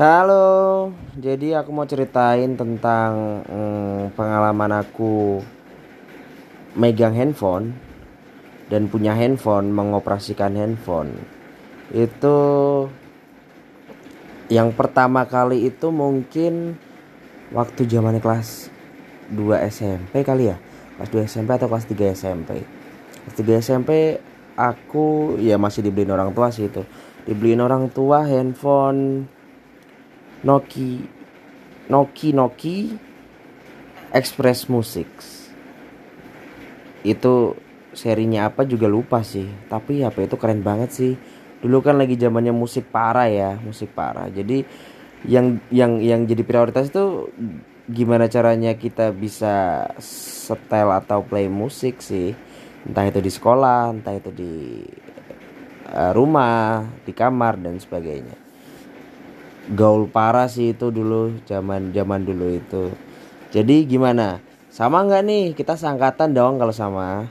Halo, jadi aku mau ceritain tentang mm, pengalaman aku megang handphone dan punya handphone, mengoperasikan handphone. Itu yang pertama kali itu mungkin waktu zaman kelas 2 SMP kali ya. Kelas 2 SMP atau kelas 3 SMP. Kelas 3 SMP aku ya masih dibeliin orang tua sih itu. Dibeliin orang tua handphone Noki Noki Noki Express Music itu serinya apa juga lupa sih tapi HP itu keren banget sih. Dulu kan lagi zamannya musik parah ya musik parah jadi yang yang yang jadi prioritas itu gimana caranya kita bisa setel atau play musik sih. Entah itu di sekolah entah itu di uh, rumah di kamar dan sebagainya gaul parah sih itu dulu zaman zaman dulu itu. Jadi gimana? Sama nggak nih? Kita sangkatan dong kalau sama